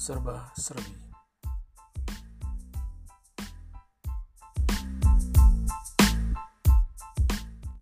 serba serbi.